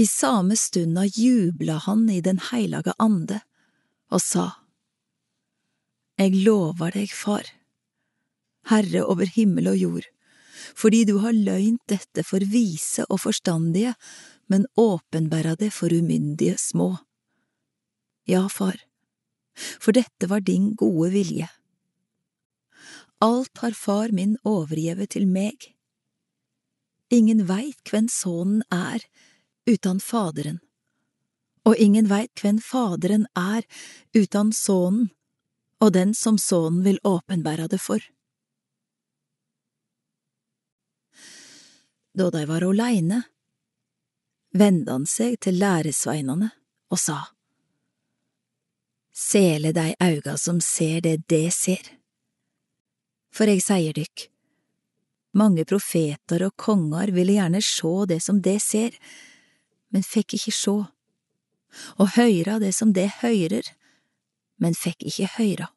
I same stunda jubla han i Den heilage ande og sa, Jeg lover deg, Far, Herre over himmel og jord, fordi du har løynt dette for vise og forstandige, men åpenbæra det for umyndige små. Ja, Far, for dette var din gode vilje. Alt har Far min overgjevet til meg. Ingen veit hvem Sønnen er utan Faderen, og ingen veit hvem Faderen er utan Sønnen og den som Sønnen vil åpenbæra det for. Da de var åleine, vende han seg til læresveinene og sa, Sele dei auga som ser det de ser. For jeg sier dykk, mange profeter og konger ville gjerne sjå det som de ser, men fikk ikke sjå, og høyra det som det høyrer, men fikk ikke høyra.